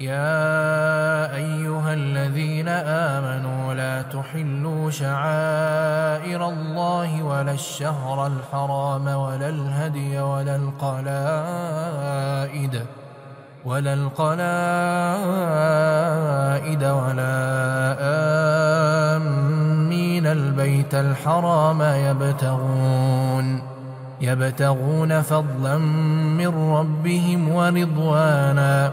يا أيها الذين آمنوا لا تحلوا شعائر الله ولا الشهر الحرام ولا الهدي ولا القلائد ولا القلائد ولا آمين البيت الحرام يبتغون يبتغون فضلا من ربهم ورضوانا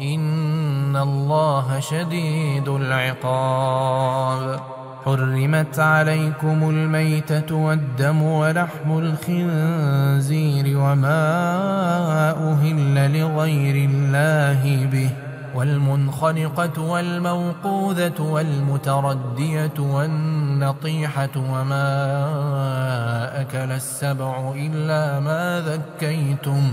إن الله شديد العقاب حرمت عليكم الميتة والدم ولحم الخنزير وما أهل لغير الله به والمنخنقة والموقوذة والمتردية والنطيحة وما أكل السبع إلا ما ذكيتم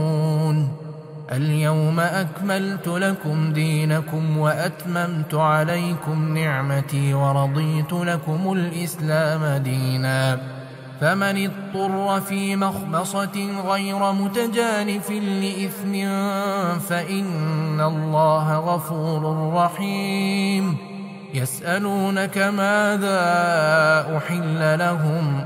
اليوم أكملت لكم دينكم وأتممت عليكم نعمتي ورضيت لكم الإسلام دينا. فمن اضطر في مخبصة غير متجانف لإثم فإن الله غفور رحيم. يسألونك ماذا أحل لهم؟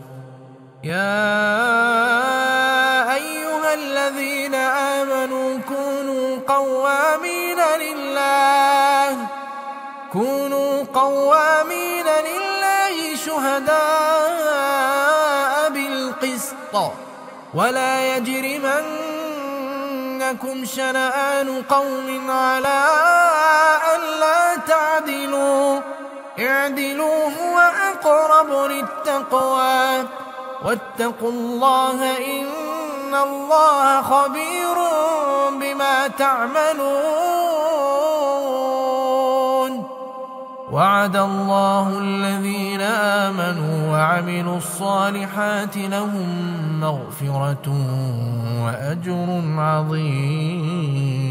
يا أيها الذين آمنوا كونوا قوامين لله كونوا قوامين لله شهداء بالقسط. ولا يجرمنكم شنآن قوم على ألا تعدلوا اعدلوا هو أقرب للتقوى. واتقوا الله إن الله خبير بما تعملون. وعد الله الذين آمنوا وعملوا الصالحات لهم مغفرة وأجر عظيم.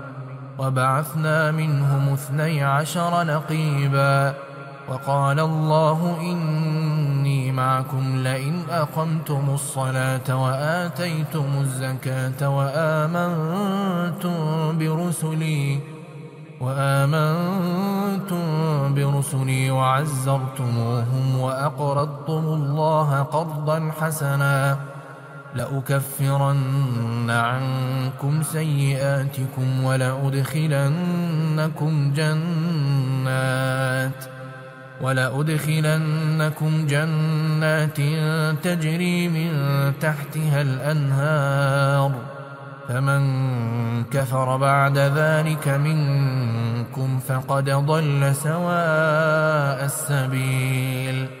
وبعثنا منهم اثني عشر نقيبا وقال الله إني معكم لئن أقمتم الصلاة وآتيتم الزكاة وآمنتم برسلي وآمنتم برسلي وعزرتموهم وأقرضتم الله قرضا حسناً لأكفرن عنكم سيئاتكم ولأدخلنكم جنات ولأدخلنكم جنات تجري من تحتها الأنهار فمن كفر بعد ذلك منكم فقد ضل سواء السبيل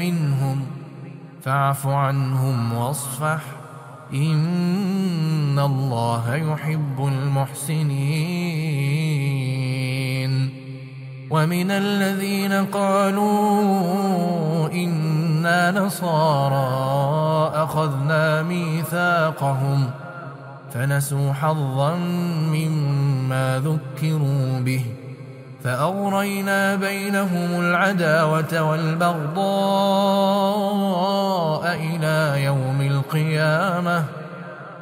منهم فاعف عنهم واصفح إن الله يحب المحسنين ومن الذين قالوا إنا نصارى أخذنا ميثاقهم فنسوا حظا مما ذكروا به فأغرينا بينهم العداوة والبغضاء إلى يوم القيامة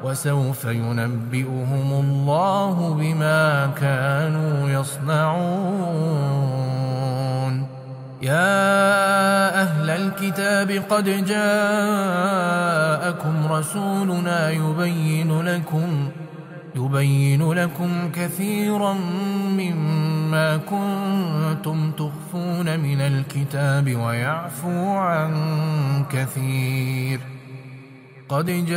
وسوف ينبئهم الله بما كانوا يصنعون. يا أهل الكتاب قد جاءكم رسولنا يبين لكم يبين لكم كثيرا مما ما كنتم تخفون من الكتاب ويعفو عن كثير. قد جاءكم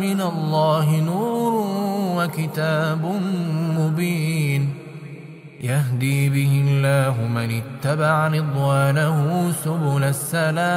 من الله نور وكتاب مبين. يهدي به الله من اتبع رضوانه سبل السلام.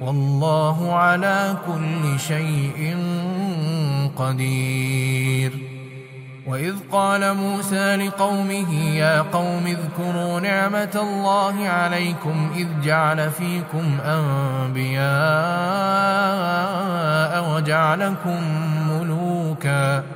والله على كل شيء قدير. وإذ قال موسى لقومه يا قوم اذكروا نعمة الله عليكم إذ جعل فيكم أنبياء وجعلكم ملوكا.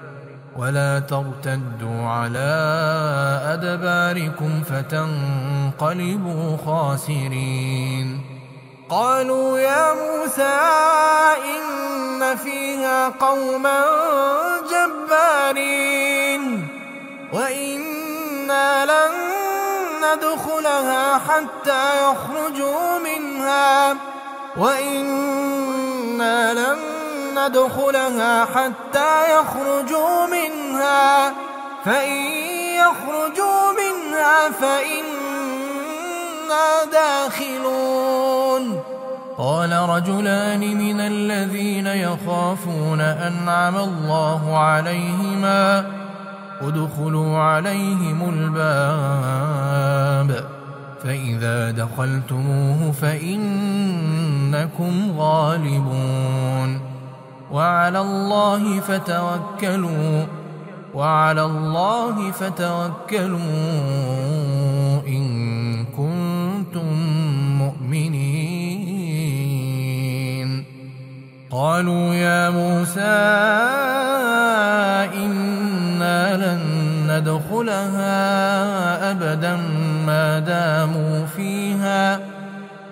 ولا ترتدوا على أدباركم فتنقلبوا خاسرين. قالوا يا موسى إن فيها قوما جبارين. وإنا لن ندخلها حتى يخرجوا منها. وإنا لن ندخلها حتى يخرجوا منها. فإن يخرجوا منها فإنا داخلون. قال رجلان من الذين يخافون أنعم الله عليهما. ادخلوا عليهم الباب. فإذا دخلتموه فإنكم غالبون. وعلى الله فتوكلوا وعلى الله فتوكلوا إن كنتم مؤمنين. قالوا يا موسى إنا لن ندخلها أبدا ما داموا فيها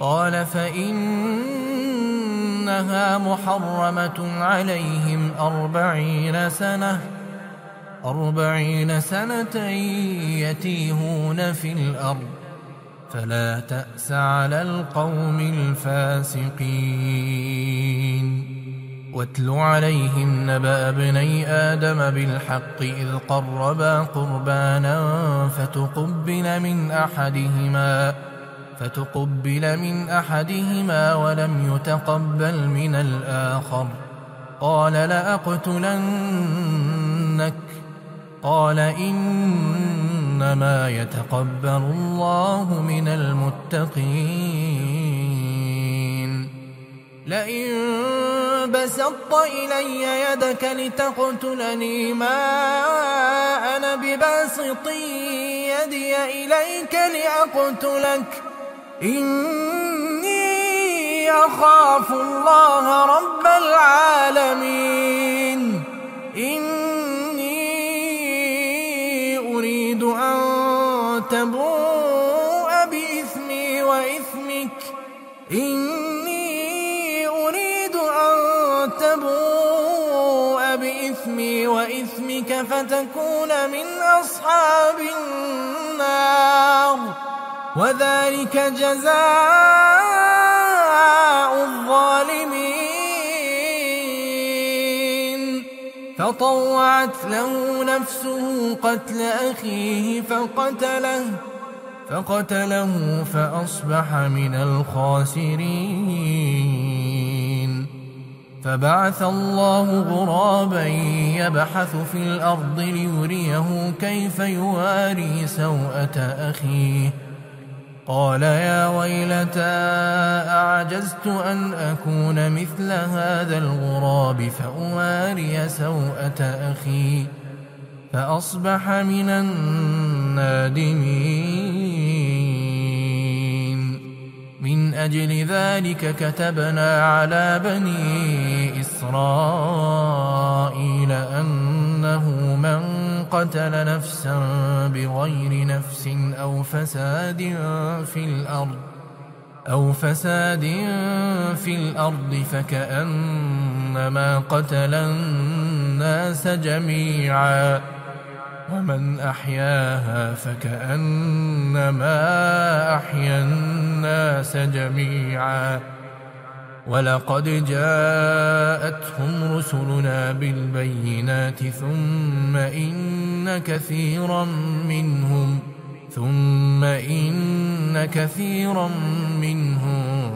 قال فإنها محرمة عليهم أربعين سنة أربعين سنة يتيهون في الأرض فلا تأس على القوم الفاسقين. واتل عليهم نبأ ابني آدم بالحق إذ قربا قربانا فتقبل من أحدهما. فتقبل من أحدهما ولم يتقبل من الآخر. قال لأقتلنك. قال إنما يتقبل الله من المتقين. لئن بسطت إلي يدك لتقتلني ما أنا بباسط يدي إليك لأقتلك. إني أخاف الله رب العالمين. تبوء بإثمي وإثمك. إني أريد أن تبوء بإثمي وإثمك فتكون من أصحاب النار. وذلك جزاء الظالمين. فطوعت له نفسه قتل أخيه فقتله فقتله فأصبح من الخاسرين. فبعث الله غرابا يبحث في الأرض ليريه كيف يواري سوءة أخيه. قال يا ويلتى أعجزت أن أكون مثل هذا الغراب فأواري سوءة أخي فأصبح من النادمين. من أجل ذلك كتبنا على بني إسرائيل أنه من قتل نفسا بغير نفس أو فساد في الأرض أو فساد في الأرض فكأنما قتل الناس جميعا ومن أحياها فكأنما أحيا الناس جميعا. ولقد جاءتهم رسلنا بالبينات ثم إن كثيرا منهم ثم إن كثيرا منهم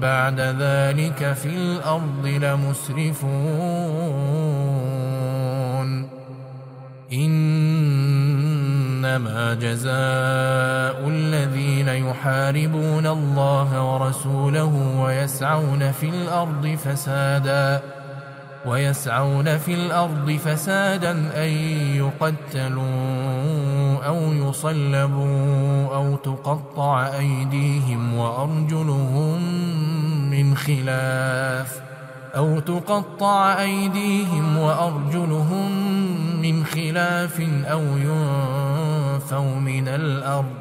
بعد ذلك في الأرض لمسرفون. إنما جزاء الذين يحاربون الله ورسوله ويسعون في الأرض فسادا ويسعون في الأرض فسادا أن يقتلوا أو يصلبوا أو تقطع أيديهم وأرجلهم من خلاف أو تقطع أيديهم وأرجلهم من خلاف أو ينفوا من الأرض.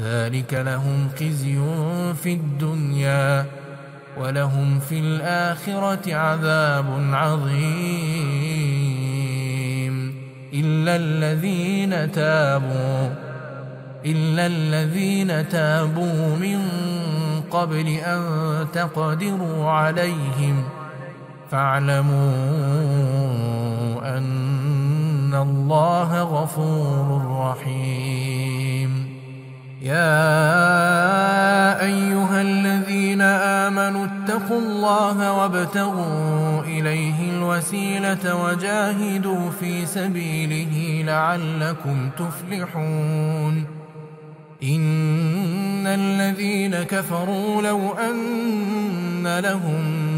ذلك لهم خزي في الدنيا ولهم في الآخرة عذاب عظيم. إلا الذين تابوا إلا الذين تابوا من قبل أن تقدروا عليهم فاعلموا أن الله غفور رحيم يا أيها الذين آمنوا اتقوا الله وابتغوا إليه الوسيلة وجاهدوا في سبيله لعلكم تفلحون إن الذين كفروا لو أن لهم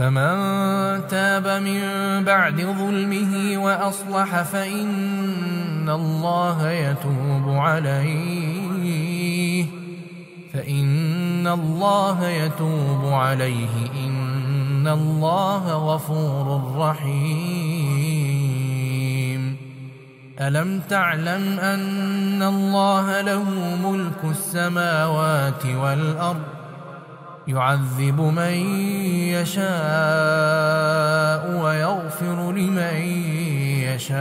فمن تاب من بعد ظلمه وأصلح فإن الله يتوب عليه. فإن الله يتوب عليه. إن الله غفور رحيم. ألم تعلم أن الله له ملك السماوات والأرض؟ يعذب من يشاء ويغفر لمن يشاء.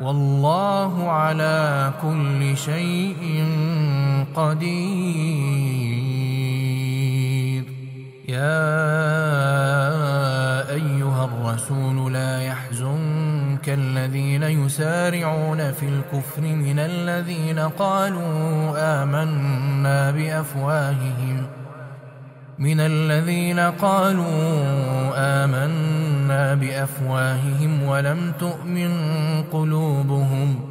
والله على كل شيء قدير. يا أيها الرسول لا يحزنك الذين يسارعون في الكفر من الذين قالوا آمنا بأفواههم من الذين قالوا آمنا بأفواههم ولم تؤمن قلوبهم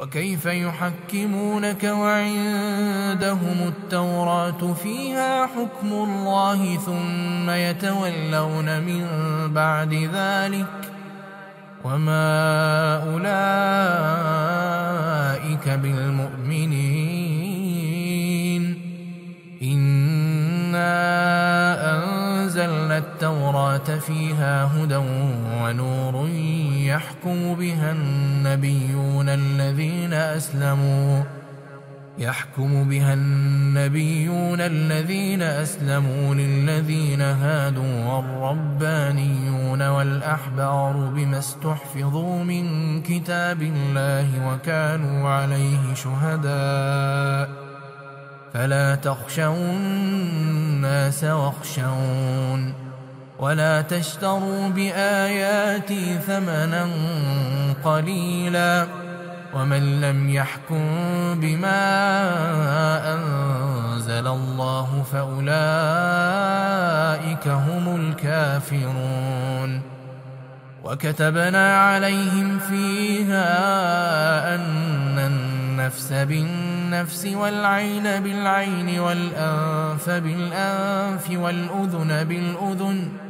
وكيف يحكمونك وعندهم التوراة فيها حكم الله ثم يتولون من بعد ذلك وما أولئك بالمؤمنين إِنَّا التوراة فيها هدى ونور يحكم بها النبيون الذين أسلموا يحكم بها النبيون الذين أسلموا للذين هادوا والربانيون والأحبار بما استحفظوا من كتاب الله وكانوا عليه شهداء. فلا تخشوا الناس واخشون. ولا تشتروا بآياتي ثمنا قليلا ومن لم يحكم بما أنزل الله فأولئك هم الكافرون وكتبنا عليهم فيها أن النفس بالنفس والعين بالعين والأنف بالأنف والأذن بالأذن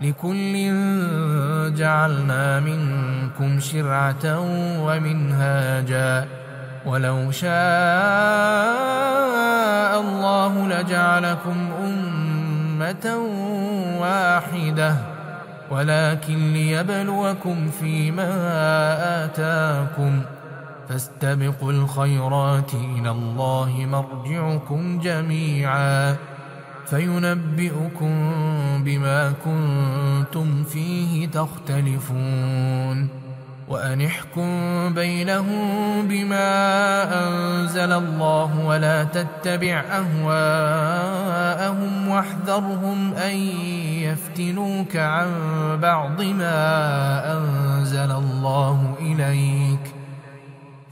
لكل جعلنا منكم شرعة ومنهاجا. ولو شاء الله لجعلكم أمة واحدة. ولكن ليبلوكم فيما آتاكم. فاستبقوا الخيرات إلى الله مرجعكم جميعاً. فينبئكم بما كنتم فيه تختلفون وأن احكم بينهم بما أنزل الله ولا تتبع أهواءهم واحذرهم أن يفتنوك عن بعض ما أنزل الله إليك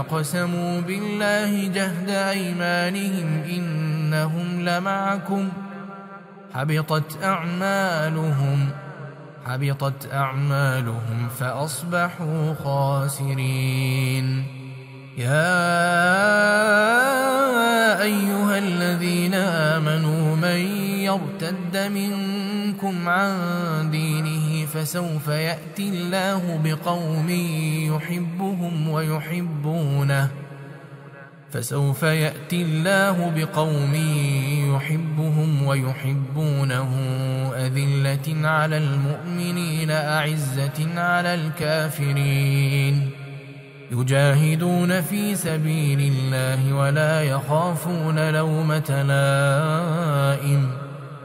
أقسموا بالله جهد أيمانهم إنهم لمعكم. حبطت أعمالهم حبطت أعمالهم فأصبحوا خاسرين. يا أيها الذين آمنوا من يرتد منكم عن دينه فسوف يأتي الله بقوم يحبهم ويحبونه. فسوف يأتي الله بقوم يحبهم ويحبونه. أذلة على المؤمنين أعزة على الكافرين. يجاهدون في سبيل الله ولا يخافون لومة لائم.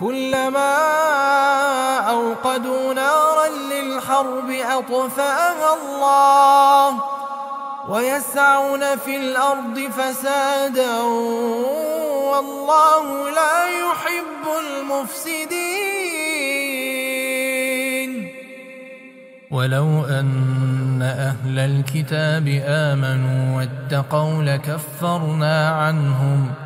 كلما أوقدوا نارا للحرب أطفأها الله ويسعون في الأرض فسادا والله لا يحب المفسدين. ولو أن أهل الكتاب آمنوا واتقوا لكفرنا عنهم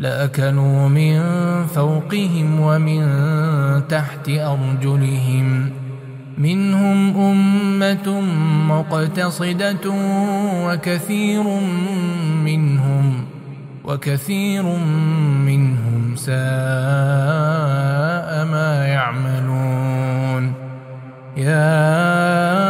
لأكلوا من فوقهم ومن تحت أرجلهم. منهم أمة مقتصدة وكثير منهم وكثير منهم ساء ما يعملون. يا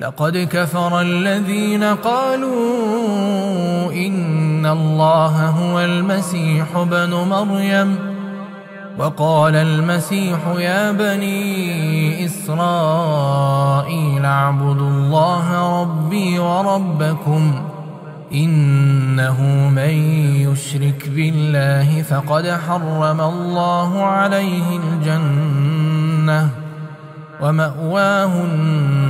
لقد كفر الذين قالوا إن الله هو المسيح بن مريم وقال المسيح يا بني إسرائيل اعبدوا الله ربي وربكم إنه من يشرك بالله فقد حرم الله عليه الجنة ومأواه النار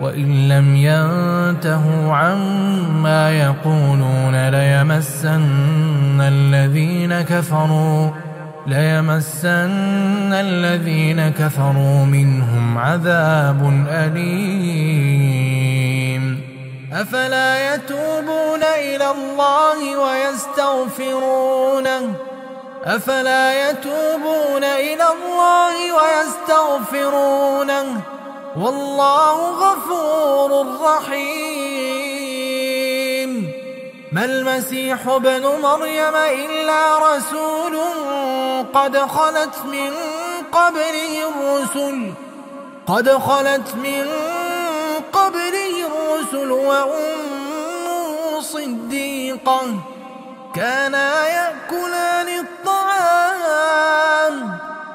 وإن لم ينتهوا عما يقولون ليمسن الذين كفروا ليمسن الذين كفروا منهم عذاب أليم. أفلا يتوبون إلى الله ويستغفرونه؟ أفلا يتوبون إلى الله ويستغفرونه؟ والله غفور رحيم. ما المسيح ابن مريم إلا رسول قد خلت من قبله الرسل قد خلت من قبله الرسل وأمه صديقة كانا يأكلان الطعام.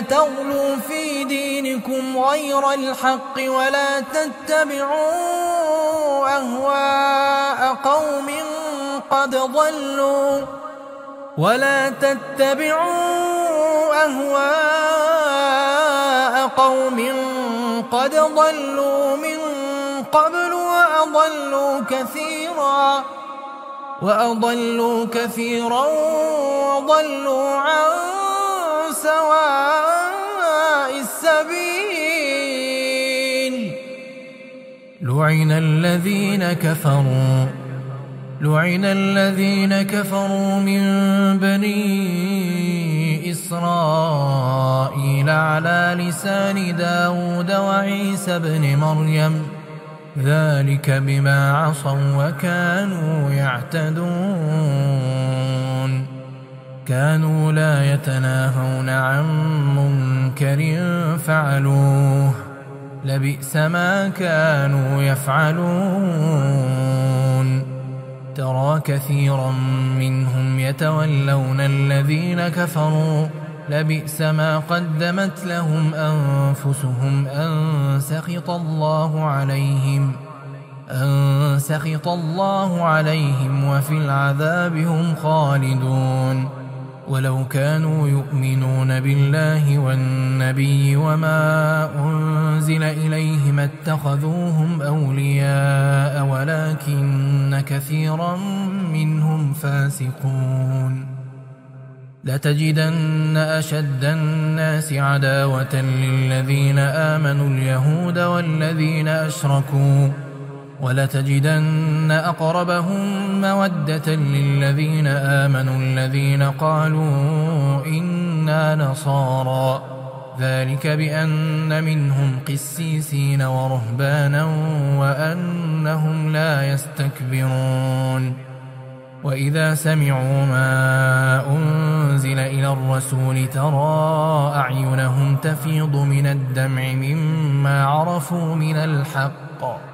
تغلوا في دينكم غير الحق ولا تتبعوا أهواء قوم قد ضلوا ولا تتبعوا أهواء قوم قد ضلوا من قبل وأضلوا كثيرا وأضلوا كثيرا وضلوا عن سواء السبيل. لعن الذين كفروا لعن الذين كفروا من بني إسرائيل على لسان داود وعيسى بن مريم. ذلك بما عصوا وكانوا يعتدون. كانوا لا يتناهون عن منكر فعلوه لبئس ما كانوا يفعلون ترى كثيرا منهم يتولون الذين كفروا لبئس ما قدمت لهم أنفسهم أن سخط الله عليهم أن سخط الله عليهم وفي العذاب هم خالدون ولو كانوا يؤمنون بالله والنبي وما أنزل إليه ما اتخذوهم أولياء ولكن كثيرا منهم فاسقون. لتجدن أشد الناس عداوة للذين آمنوا اليهود والذين أشركوا. ولتجدن أقربهم مودة للذين آمنوا الذين قالوا إنا نصارى. ذلك بأن منهم قسيسين ورهبانا وأنهم لا يستكبرون. وإذا سمعوا ما أنزل إلى الرسول ترى أعينهم تفيض من الدمع مما عرفوا من الحق.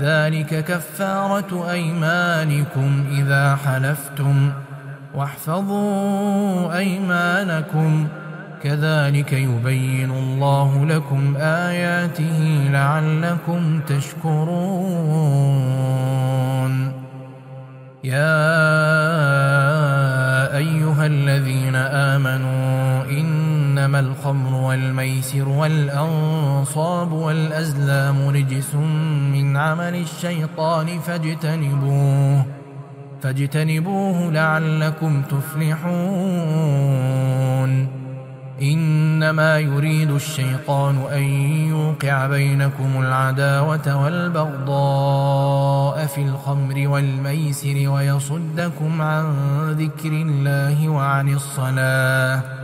ذلك كفارة أيمانكم إذا حلفتم واحفظوا أيمانكم. كذلك يبين الله لكم آياته لعلكم تشكرون. يا أيها الذين آمنوا إنما الخمر والميسر والأنصاب والأزلام رجس من عمل الشيطان فاجتنبوه فاجتنبوه لعلكم تفلحون إنما يريد الشيطان أن يوقع بينكم العداوة والبغضاء في الخمر والميسر ويصدكم عن ذكر الله وعن الصلاة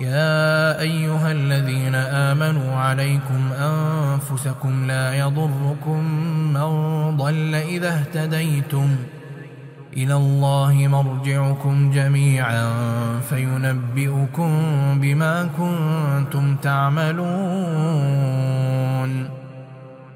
يا أيها الذين آمنوا عليكم أنفسكم لا يضركم من ضل إذا اهتديتم إلى الله مرجعكم جميعا فينبئكم بما كنتم تعملون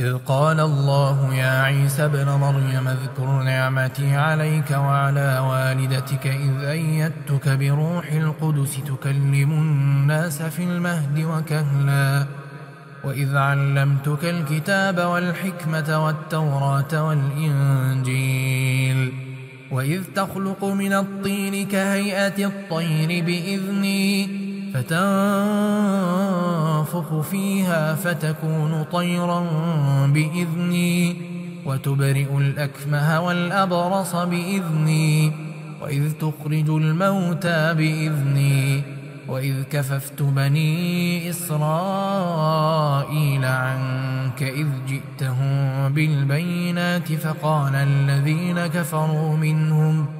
إذ قال الله يا عيسى ابن مريم اذكر نعمتي عليك وعلى والدتك إذ أيدتك بروح القدس تكلم الناس في المهد وكهلا وإذ علمتك الكتاب والحكمة والتوراة والإنجيل وإذ تخلق من الطين كهيئة الطير بإذني فتنفخ فيها فتكون طيرا بإذني وتبرئ الأكمه والأبرص بإذني وإذ تخرج الموتى بإذني وإذ كففت بني إسرائيل عنك إذ جئتهم بالبينات فقال الذين كفروا منهم ۖ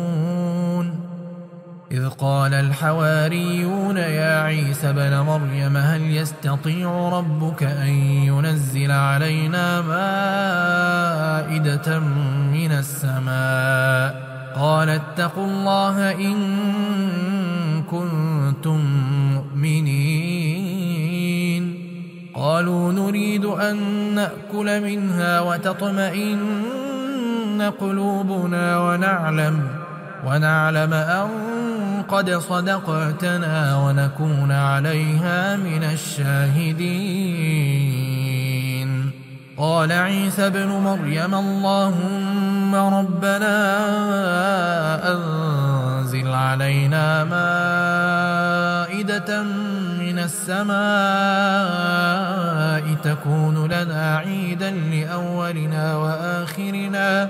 إذ قال الحواريون يا عيسى بن مريم هل يستطيع ربك أن ينزل علينا مائدة من السماء؟ قال اتقوا الله إن كنتم مؤمنين. قالوا نريد أن نأكل منها وتطمئن قلوبنا ونعلم ونعلم أن قد صدقتنا ونكون عليها من الشاهدين. قال عيسى ابن مريم اللهم ربنا أنزل علينا مائدة من السماء تكون لنا عيدا لأولنا وآخرنا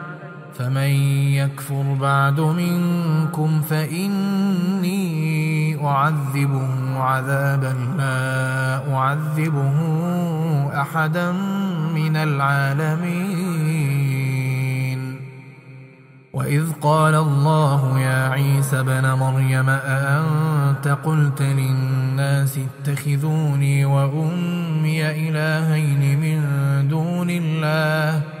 فمن يكفر بعد منكم فإني أعذبه عذابا لا أعذبه أحدا من العالمين. وإذ قال الله يا عيسى بن مريم أأنت قلت للناس اتخذوني وأمي إلهين من دون الله؟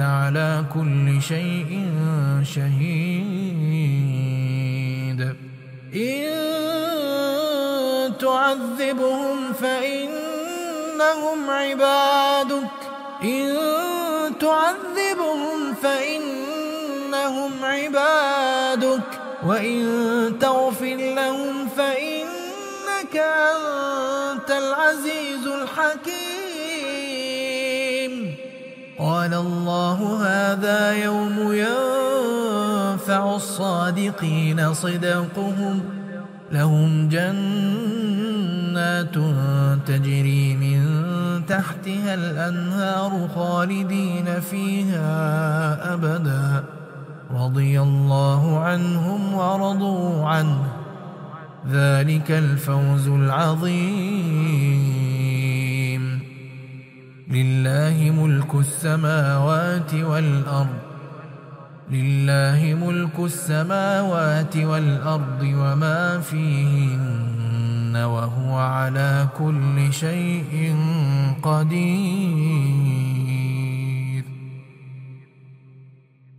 على كل شيء شهيد. إن تعذبهم فإنهم عبادك. إن تعذبهم فإنهم عبادك. وإن تغفر لهم فإنك أنت العزيز الحكيم. قال الله هذا يوم ينفع الصادقين صدقهم. لهم جنات تجري من تحتها الأنهار خالدين فيها أبداً. رضي الله عنهم ورضوا عنه. ذلك الفوز العظيم. لله ملك السماوات والأرض لله ملك السماوات والأرض وما فيهن وهو على كل شيء قدير.